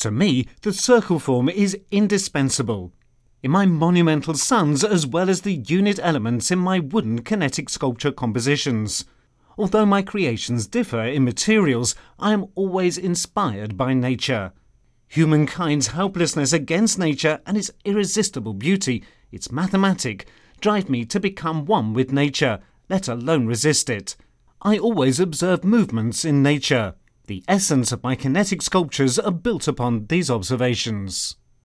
To me, the circle form is indispensable. In my monumental suns, as well as the unit elements in my wooden kinetic sculpture compositions. Although my creations differ in materials, I am always inspired by nature. Humankind's helplessness against nature and its irresistible beauty, its mathematic, drive me to become one with nature, let alone resist it. I always observe movements in nature. The essence of my kinetic sculptures are built upon these observations.